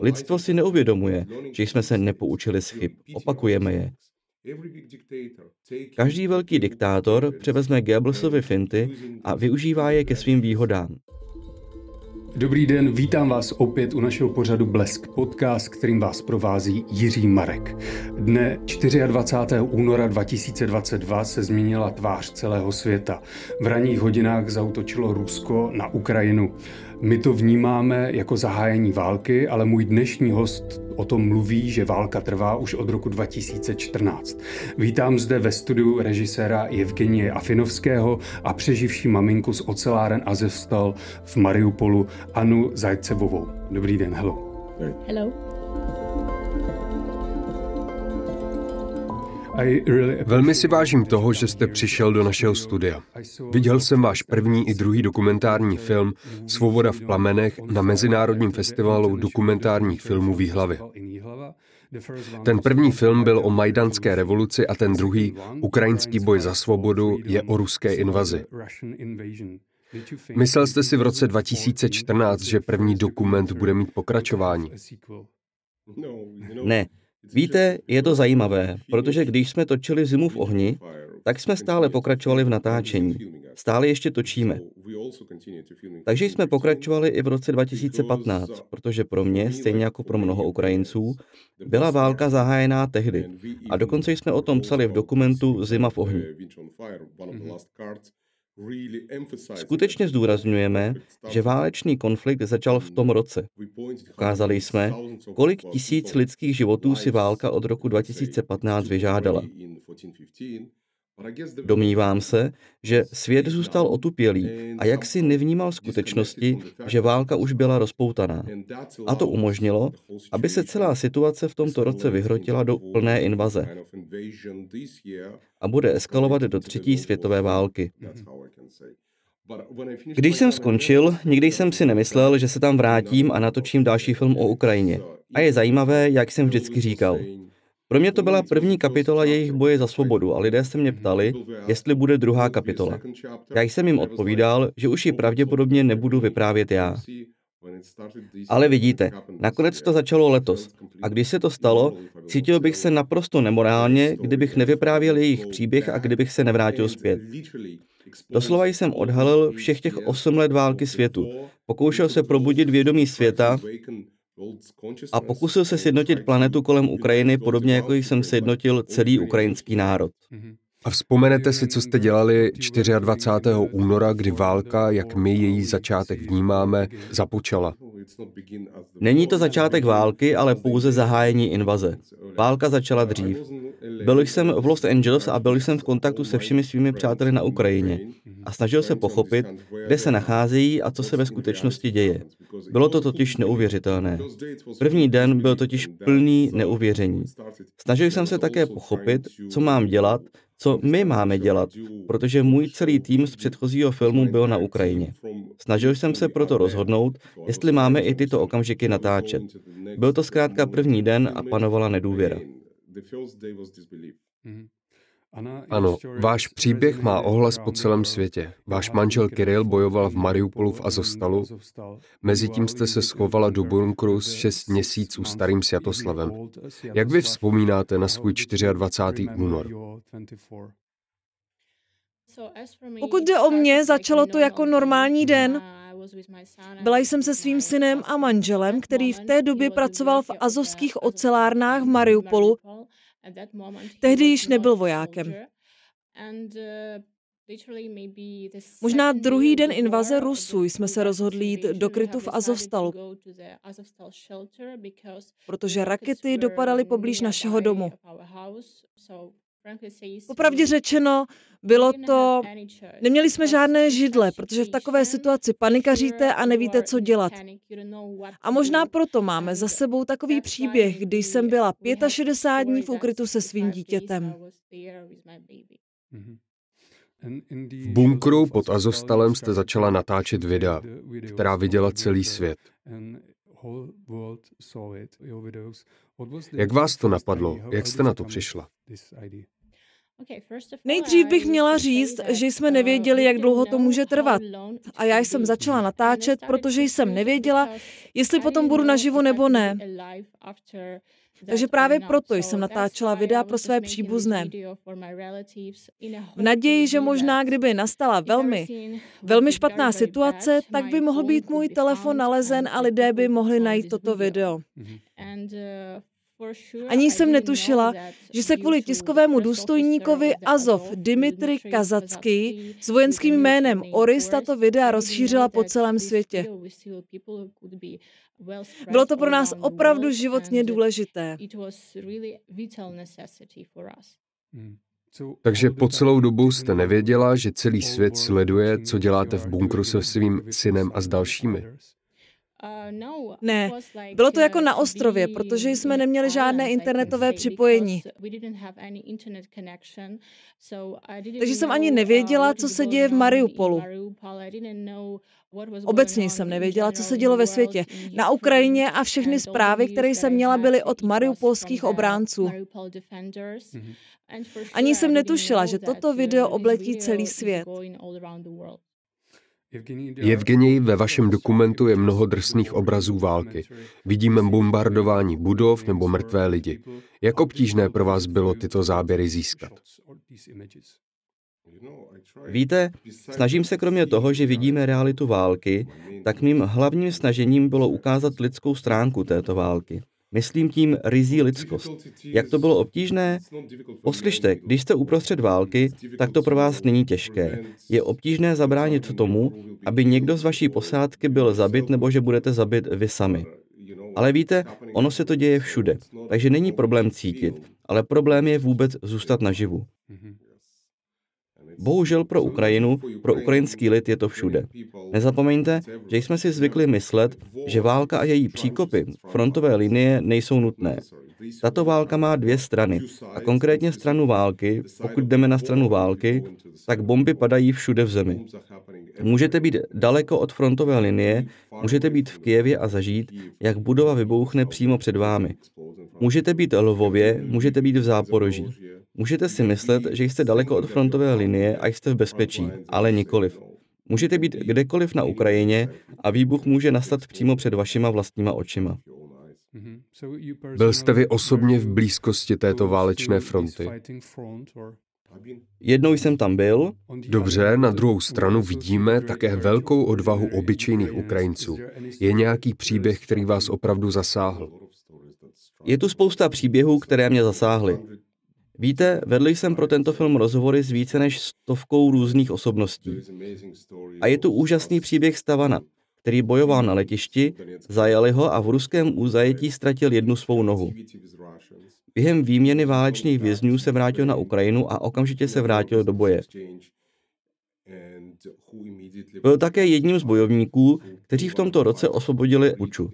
Lidstvo si neuvědomuje, že jsme se nepoučili z chyb. Opakujeme je. Každý velký diktátor převezme Goebbelsovy finty a využívá je ke svým výhodám. Dobrý den, vítám vás opět u našeho pořadu Blesk podcast, kterým vás provází Jiří Marek. Dne 24. února 2022 se změnila tvář celého světa. V ranních hodinách zautočilo Rusko na Ukrajinu. My to vnímáme jako zahájení války, ale můj dnešní host o tom mluví, že válka trvá už od roku 2014. Vítám zde ve studiu režiséra Evgenie Afinovského a přeživší maminku z oceláren Azovstal v Mariupolu Anu Zajcevovou. Dobrý den, hello. Hello. Velmi si vážím toho, že jste přišel do našeho studia. Viděl jsem váš první i druhý dokumentární film Svoboda v plamenech na Mezinárodním festivalu dokumentárních filmů Výhlavy. Ten první film byl o majdanské revoluci a ten druhý, Ukrajinský boj za svobodu, je o ruské invazi. Myslel jste si v roce 2014, že první dokument bude mít pokračování? Ne, Víte, je to zajímavé, protože když jsme točili Zimu v ohni, tak jsme stále pokračovali v natáčení. Stále ještě točíme. Takže jsme pokračovali i v roce 2015, protože pro mě, stejně jako pro mnoho Ukrajinců, byla válka zahájená tehdy. A dokonce jsme o tom psali v dokumentu Zima v ohni. Skutečně zdůrazňujeme, že válečný konflikt začal v tom roce. Ukázali jsme, kolik tisíc lidských životů si válka od roku 2015 vyžádala. Domnívám se, že svět zůstal otupělý a jak si nevnímal skutečnosti, že válka už byla rozpoutaná. A to umožnilo, aby se celá situace v tomto roce vyhrotila do plné invaze a bude eskalovat do třetí světové války. Když jsem skončil, nikdy jsem si nemyslel, že se tam vrátím a natočím další film o Ukrajině. A je zajímavé, jak jsem vždycky říkal. Pro mě to byla první kapitola jejich boje za svobodu a lidé se mě ptali, jestli bude druhá kapitola. Já jsem jim odpovídal, že už ji pravděpodobně nebudu vyprávět já. Ale vidíte, nakonec to začalo letos. A když se to stalo, cítil bych se naprosto nemorálně, kdybych nevyprávěl jejich příběh a kdybych se nevrátil zpět. Doslova jsem odhalil všech těch osm let války světu. Pokoušel se probudit vědomí světa a pokusil se sjednotit planetu kolem Ukrajiny podobně jako jsem sjednotil celý ukrajinský národ. A vzpomenete si, co jste dělali 24. února, kdy válka, jak my její začátek vnímáme, započala? Není to začátek války, ale pouze zahájení invaze. Válka začala dřív. Byl jsem v Los Angeles a byl jsem v kontaktu se všemi svými přáteli na Ukrajině a snažil se pochopit, kde se nacházejí a co se ve skutečnosti děje. Bylo to totiž neuvěřitelné. První den byl totiž plný neuvěření. Snažil jsem se také pochopit, co mám dělat, co my máme dělat, protože můj celý tým z předchozího filmu byl na Ukrajině. Snažil jsem se proto rozhodnout, jestli máme i tyto okamžiky natáčet. Byl to zkrátka první den a panovala nedůvěra. Ano, váš příběh má ohlas po celém světě. Váš manžel Kiril bojoval v Mariupolu v Azostalu. Mezitím jste se schovala do bunkru s šest měsíců starým Sviatoslavem. Jak vy vzpomínáte na svůj 24. únor? Pokud jde o mě, začalo to jako normální den. Byla jsem se svým synem a manželem, který v té době pracoval v azovských ocelárnách v Mariupolu Tehdy již nebyl vojákem. Možná druhý den invaze Rusů jsme se rozhodli jít do krytu v Azovstalu, protože rakety dopadaly poblíž našeho domu. Popravdě řečeno, bylo to... Neměli jsme žádné židle, protože v takové situaci panikaříte a nevíte, co dělat. A možná proto máme za sebou takový příběh, kdy jsem byla 65 dní v úkrytu se svým dítětem. V bunkru pod Azovstalem jste začala natáčet videa, která viděla celý svět. Jak vás to napadlo? Jak jste na to přišla? Nejdřív bych měla říct, že jsme nevěděli, jak dlouho to může trvat. A já jsem začala natáčet, protože jsem nevěděla, jestli potom budu naživu nebo ne. Takže právě proto jsem natáčela videa pro své příbuzné. V naději, že možná kdyby nastala velmi, velmi špatná situace, tak by mohl být můj telefon nalezen a lidé by mohli najít toto video. Ani jsem netušila, že se kvůli tiskovému důstojníkovi Azov Dimitri Kazacký s vojenským jménem Oris tato videa rozšířila po celém světě. Bylo to pro nás opravdu životně důležité. Hmm. Takže po celou dobu jste nevěděla, že celý svět sleduje, co děláte v bunkru se svým synem a s dalšími? Ne, bylo to jako na ostrově, protože jsme neměli žádné internetové připojení. Takže jsem ani nevěděla, co se děje v Mariupolu. Obecně jsem nevěděla, co se dělo ve světě. Na Ukrajině a všechny zprávy, které jsem měla, byly od mariupolských obránců. Ani jsem netušila, že toto video obletí celý svět. Evgenij, ve vašem dokumentu je mnoho drsných obrazů války. Vidíme bombardování budov nebo mrtvé lidi. Jak obtížné pro vás bylo tyto záběry získat? Víte, snažím se kromě toho, že vidíme realitu války, tak mým hlavním snažením bylo ukázat lidskou stránku této války. Myslím tím rizí lidskost. Jak to bylo obtížné? Poslyšte, když jste uprostřed války, tak to pro vás není těžké. Je obtížné zabránit tomu, aby někdo z vaší posádky byl zabit nebo že budete zabit vy sami. Ale víte, ono se to děje všude, takže není problém cítit, ale problém je vůbec zůstat naživu. Bohužel pro Ukrajinu, pro ukrajinský lid je to všude. Nezapomeňte, že jsme si zvykli myslet, že válka a její příkopy, frontové linie nejsou nutné. Tato válka má dvě strany a konkrétně stranu války, pokud jdeme na stranu války, tak bomby padají všude v zemi. Můžete být daleko od frontové linie, můžete být v Kijevě a zažít, jak budova vybouchne přímo před vámi. Můžete být v Lvově, můžete být v Záporoží. Můžete si myslet, že jste daleko od frontové linie a jste v bezpečí, ale nikoliv. Můžete být kdekoliv na Ukrajině a výbuch může nastat přímo před vašima vlastníma očima. Byl jste vy osobně v blízkosti této válečné fronty? Jednou jsem tam byl. Dobře, na druhou stranu vidíme také velkou odvahu obyčejných Ukrajinců. Je nějaký příběh, který vás opravdu zasáhl? Je tu spousta příběhů, které mě zasáhly. Víte, vedl jsem pro tento film rozhovory s více než stovkou různých osobností. A je tu úžasný příběh Stavana, který bojoval na letišti, zajali ho a v ruském úzajetí ztratil jednu svou nohu. Během výměny válečných vězňů se vrátil na Ukrajinu a okamžitě se vrátil do boje. Byl také jedním z bojovníků, kteří v tomto roce osvobodili Uču.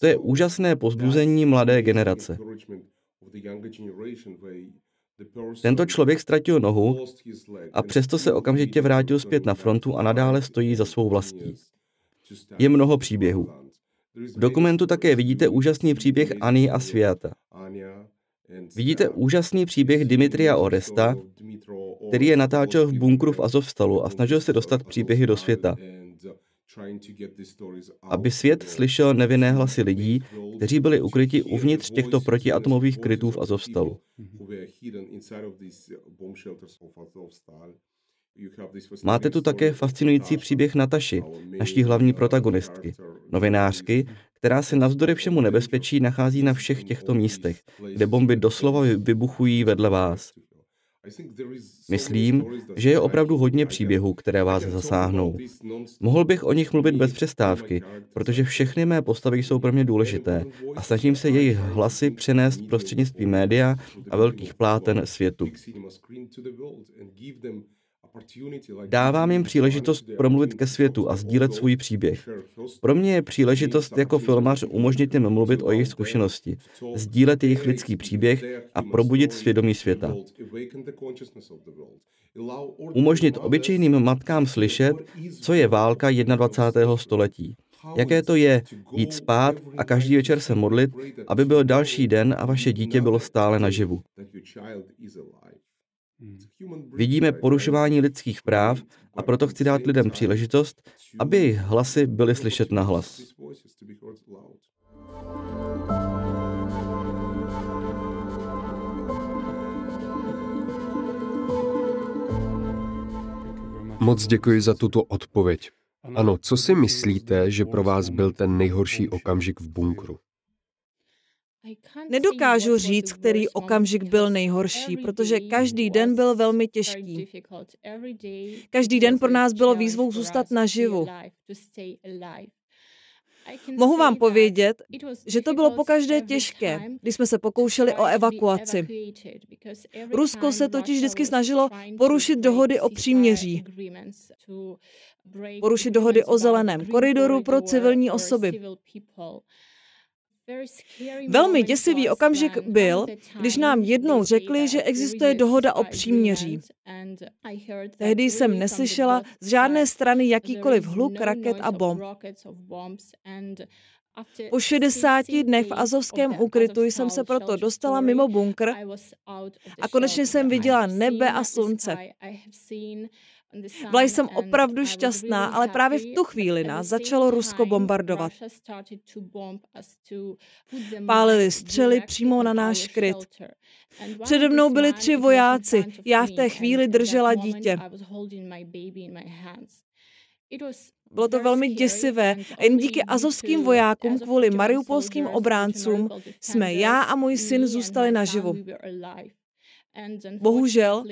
To je úžasné pozbuzení mladé generace. Tento člověk ztratil nohu a přesto se okamžitě vrátil zpět na frontu a nadále stojí za svou vlastí. Je mnoho příběhů. V dokumentu také vidíte úžasný příběh Ani a Světa. Vidíte úžasný příběh Dimitria Oresta, který je natáčel v bunkru v Azovstalu a snažil se dostat příběhy do světa aby svět slyšel nevinné hlasy lidí, kteří byli ukryti uvnitř těchto protiatomových krytů v Azovstalu. Máte tu také fascinující příběh Nataši, naší hlavní protagonistky, novinářky, která se navzdory všemu nebezpečí nachází na všech těchto místech, kde bomby doslova vybuchují vedle vás. Myslím, že je opravdu hodně příběhů, které vás zasáhnou. Mohl bych o nich mluvit bez přestávky, protože všechny mé postavy jsou pro mě důležité a snažím se jejich hlasy přenést prostřednictvím média a velkých pláten světu. Dávám jim příležitost promluvit ke světu a sdílet svůj příběh. Pro mě je příležitost jako filmař umožnit jim mluvit o jejich zkušenosti, sdílet jejich lidský příběh a probudit svědomí světa. Umožnit obyčejným matkám slyšet, co je válka 21. století. Jaké to je jít spát a každý večer se modlit, aby byl další den a vaše dítě bylo stále naživu. Vidíme porušování lidských práv a proto chci dát lidem příležitost, aby jejich hlasy byly slyšet na hlas. Moc děkuji za tuto odpověď. Ano, co si myslíte, že pro vás byl ten nejhorší okamžik v bunkru? Nedokážu říct, který okamžik byl nejhorší, protože každý den byl velmi těžký. Každý den pro nás bylo výzvou zůstat naživu. Mohu vám povědět, že to bylo pokaždé těžké, když jsme se pokoušeli o evakuaci. Rusko se totiž vždycky snažilo porušit dohody o příměří, porušit dohody o zeleném koridoru pro civilní osoby. Velmi děsivý okamžik byl, když nám jednou řekli, že existuje dohoda o příměří. Tehdy jsem neslyšela z žádné strany jakýkoliv hluk raket a bomb. Po 60 dnech v azovském úkrytu jsem se proto dostala mimo bunkr a konečně jsem viděla nebe a slunce. Byla jsem opravdu šťastná, ale právě v tu chvíli nás začalo Rusko bombardovat. Pálili střely přímo na náš kryt. Přede mnou byli tři vojáci, já v té chvíli držela dítě. Bylo to velmi děsivé a jen díky azovským vojákům kvůli mariupolským obráncům jsme já a můj syn zůstali naživu. Bohužel,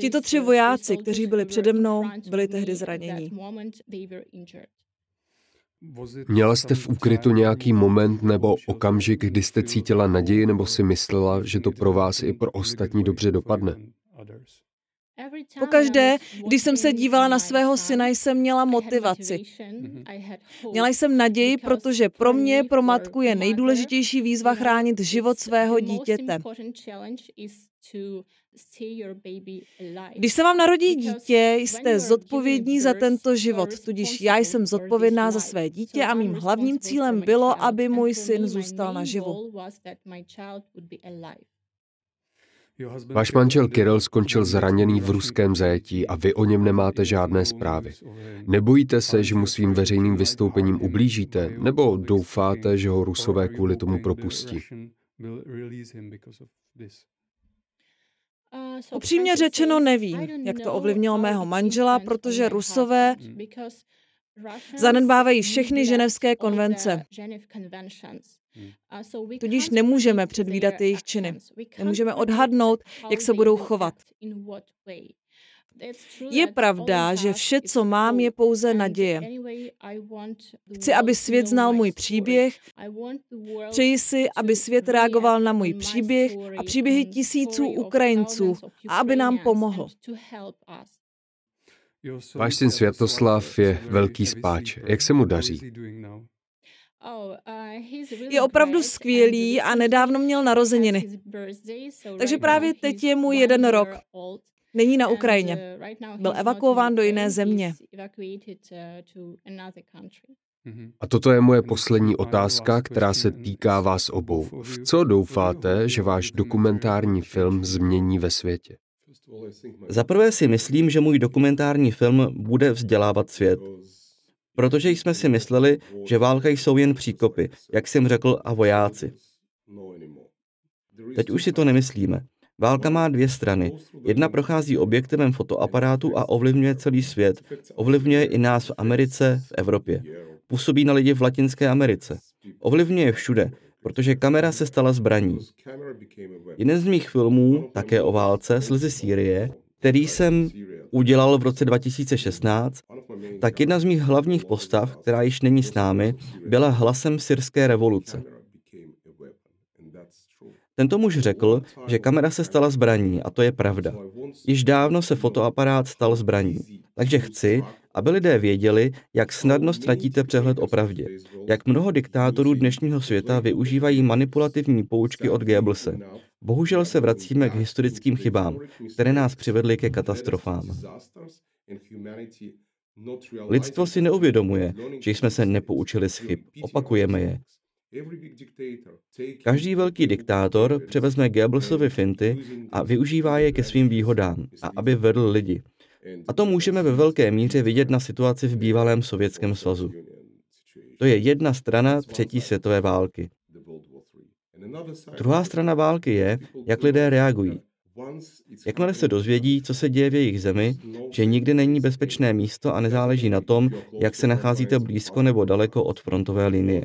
tito tři vojáci, kteří byli přede mnou, byli tehdy zranění. Měla jste v úkrytu nějaký moment nebo okamžik, kdy jste cítila naději nebo si myslela, že to pro vás i pro ostatní dobře dopadne? Pokaždé, když jsem se dívala na svého syna, jsem měla motivaci. Měla jsem naději, protože pro mě, pro matku, je nejdůležitější výzva chránit život svého dítěte. Když se vám narodí dítě, jste zodpovědní za tento život, tudíž já jsem zodpovědná za své dítě a mým hlavním cílem bylo, aby můj syn zůstal naživu. Váš manžel Kirill skončil zraněný v ruském zajetí a vy o něm nemáte žádné zprávy. Nebojíte se, že mu svým veřejným vystoupením ublížíte, nebo doufáte, že ho rusové kvůli tomu propustí? Upřímně řečeno nevím, jak to ovlivnilo mého manžela, protože Rusové zanedbávají všechny ženevské konvence. Tudíž nemůžeme předvídat jejich činy. Nemůžeme odhadnout, jak se budou chovat. Je pravda, že vše, co mám, je pouze naděje. Chci, aby svět znal můj příběh, přeji si, aby svět reagoval na můj příběh a příběhy tisíců Ukrajinců a aby nám pomohl. Váš syn Světoslav je velký spáč. Jak se mu daří? Je opravdu skvělý a nedávno měl narozeniny. Takže právě teď je mu jeden rok. Není na Ukrajině. Uh, Byl evakuován do jiné země. Uh, mhm. A toto je moje poslední otázka, která se týká vás obou. V co doufáte, že váš dokumentární film změní ve světě? Za prvé si myslím, že můj dokumentární film bude vzdělávat svět. Protože jsme si mysleli, že válka jsou jen příkopy, jak jsem řekl, a vojáci. Teď už si to nemyslíme. Válka má dvě strany. Jedna prochází objektivem fotoaparátu a ovlivňuje celý svět. Ovlivňuje i nás v Americe, v Evropě. Působí na lidi v Latinské Americe. Ovlivňuje všude, protože kamera se stala zbraní. Jeden z mých filmů, také o válce, Slzy Sýrie, který jsem udělal v roce 2016, tak jedna z mých hlavních postav, která již není s námi, byla hlasem syrské revoluce. Tento muž řekl, že kamera se stala zbraní a to je pravda. Již dávno se fotoaparát stal zbraní. Takže chci, aby lidé věděli, jak snadno ztratíte přehled o pravdě. Jak mnoho diktátorů dnešního světa využívají manipulativní poučky od Goebbelse. Bohužel se vracíme k historickým chybám, které nás přivedly ke katastrofám. Lidstvo si neuvědomuje, že jsme se nepoučili z chyb. Opakujeme je. Každý velký diktátor převezme Goebbelsovy finty a využívá je ke svým výhodám a aby vedl lidi. A to můžeme ve velké míře vidět na situaci v bývalém Sovětském svazu. To je jedna strana třetí světové války. Druhá strana války je, jak lidé reagují. Jakmile se dozvědí, co se děje v jejich zemi, že nikdy není bezpečné místo a nezáleží na tom, jak se nacházíte blízko nebo daleko od frontové linie.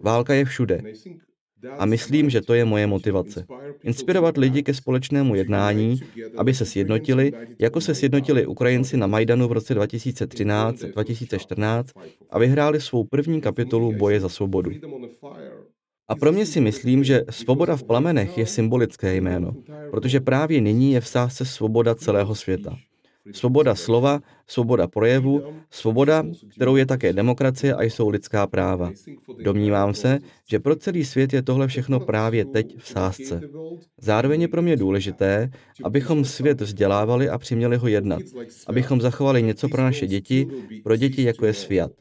Válka je všude. A myslím, že to je moje motivace. Inspirovat lidi ke společnému jednání, aby se sjednotili, jako se sjednotili Ukrajinci na Majdanu v roce 2013-2014 a vyhráli svou první kapitolu boje za svobodu. A pro mě si myslím, že svoboda v plamenech je symbolické jméno, protože právě nyní je v sázce svoboda celého světa. Svoboda slova, svoboda projevu, svoboda, kterou je také demokracie a jsou lidská práva. Domnívám se, že pro celý svět je tohle všechno právě teď v sázce. Zároveň je pro mě důležité, abychom svět vzdělávali a přiměli ho jednat. Abychom zachovali něco pro naše děti, pro děti jako je svět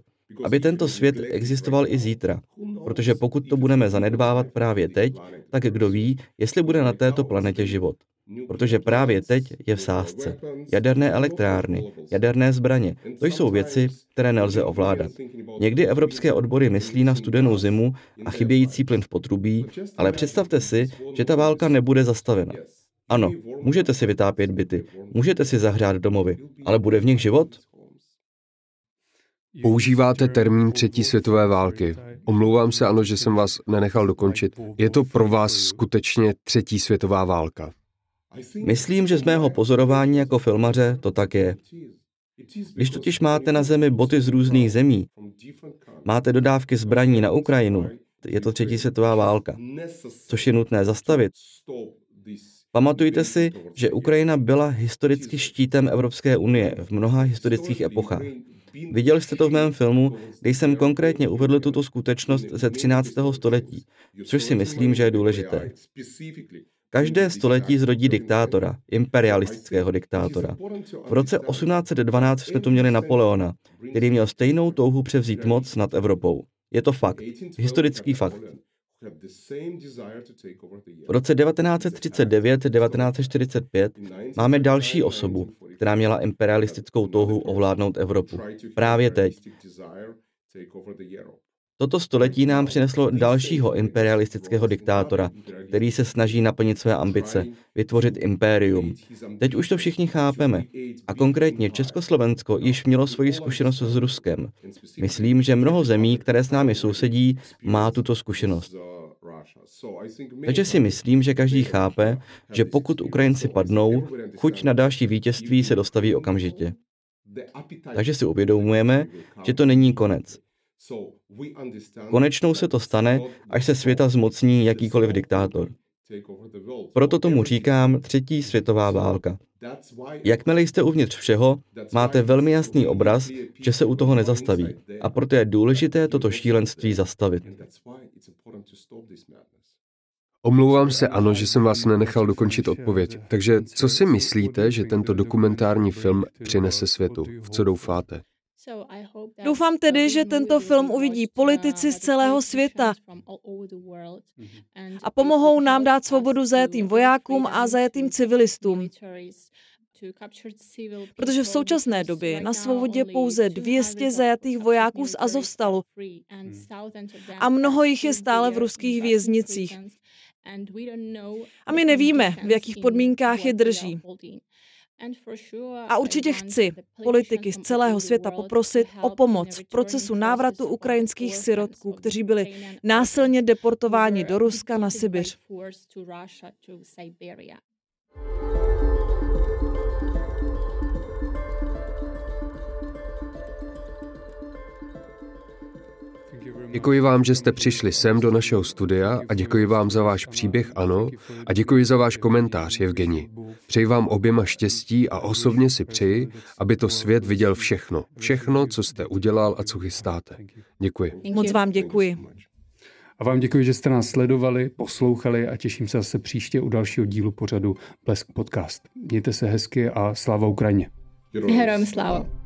aby tento svět existoval i zítra. Protože pokud to budeme zanedbávat právě teď, tak kdo ví, jestli bude na této planetě život. Protože právě teď je v sázce. Jaderné elektrárny, jaderné zbraně, to jsou věci, které nelze ovládat. Někdy evropské odbory myslí na studenou zimu a chybějící plyn v potrubí, ale představte si, že ta válka nebude zastavena. Ano, můžete si vytápět byty, můžete si zahřát domovy, ale bude v nich život? Používáte termín třetí světové války. Omlouvám se, ano, že jsem vás nenechal dokončit. Je to pro vás skutečně třetí světová válka? Myslím, že z mého pozorování jako filmaře to tak je. Když totiž máte na zemi boty z různých zemí, máte dodávky zbraní na Ukrajinu, je to třetí světová válka, což je nutné zastavit. Pamatujte si, že Ukrajina byla historicky štítem Evropské unie v mnoha historických epochách. Viděli jste to v mém filmu, kde jsem konkrétně uvedl tuto skutečnost ze 13. století, což si myslím, že je důležité. Každé století zrodí diktátora, imperialistického diktátora. V roce 1812 jsme tu měli Napoleona, který měl stejnou touhu převzít moc nad Evropou. Je to fakt, historický fakt. V roce 1939-1945 máme další osobu, která měla imperialistickou touhu ovládnout Evropu. Právě teď. Toto století nám přineslo dalšího imperialistického diktátora, který se snaží naplnit své ambice, vytvořit impérium. Teď už to všichni chápeme. A konkrétně Československo již mělo svoji zkušenost s Ruskem. Myslím, že mnoho zemí, které s námi sousedí, má tuto zkušenost. Takže si myslím, že každý chápe, že pokud Ukrajinci padnou, chuť na další vítězství se dostaví okamžitě. Takže si uvědomujeme, že to není konec. Konečnou se to stane, až se světa zmocní jakýkoliv diktátor. Proto tomu říkám třetí světová válka. Jakmile jste uvnitř všeho, máte velmi jasný obraz, že se u toho nezastaví. A proto je důležité toto šílenství zastavit. Omlouvám se, ano, že jsem vás nenechal dokončit odpověď. Takže co si myslíte, že tento dokumentární film přinese světu? V co doufáte? Doufám tedy, že tento film uvidí politici z celého světa a pomohou nám dát svobodu zajetým vojákům a zajetým civilistům. Protože v současné době je na svobodě pouze 200 zajatých vojáků z Azovstalu a mnoho jich je stále v ruských věznicích. A my nevíme, v jakých podmínkách je drží. A určitě chci politiky z celého světa poprosit o pomoc v procesu návratu ukrajinských sirotků, kteří byli násilně deportováni do Ruska na Sibiř. Děkuji vám, že jste přišli sem do našeho studia a děkuji vám za váš příběh, ano, a děkuji za váš komentář, Evgeni. Přeji vám oběma štěstí a osobně si přeji, aby to svět viděl všechno. Všechno, co jste udělal a co chystáte. Děkuji. Moc vám děkuji. A vám děkuji, že jste nás sledovali, poslouchali a těším se zase příště u dalšího dílu pořadu Blesk Podcast. Mějte se hezky a sláva Ukrajině. Herojem sláva.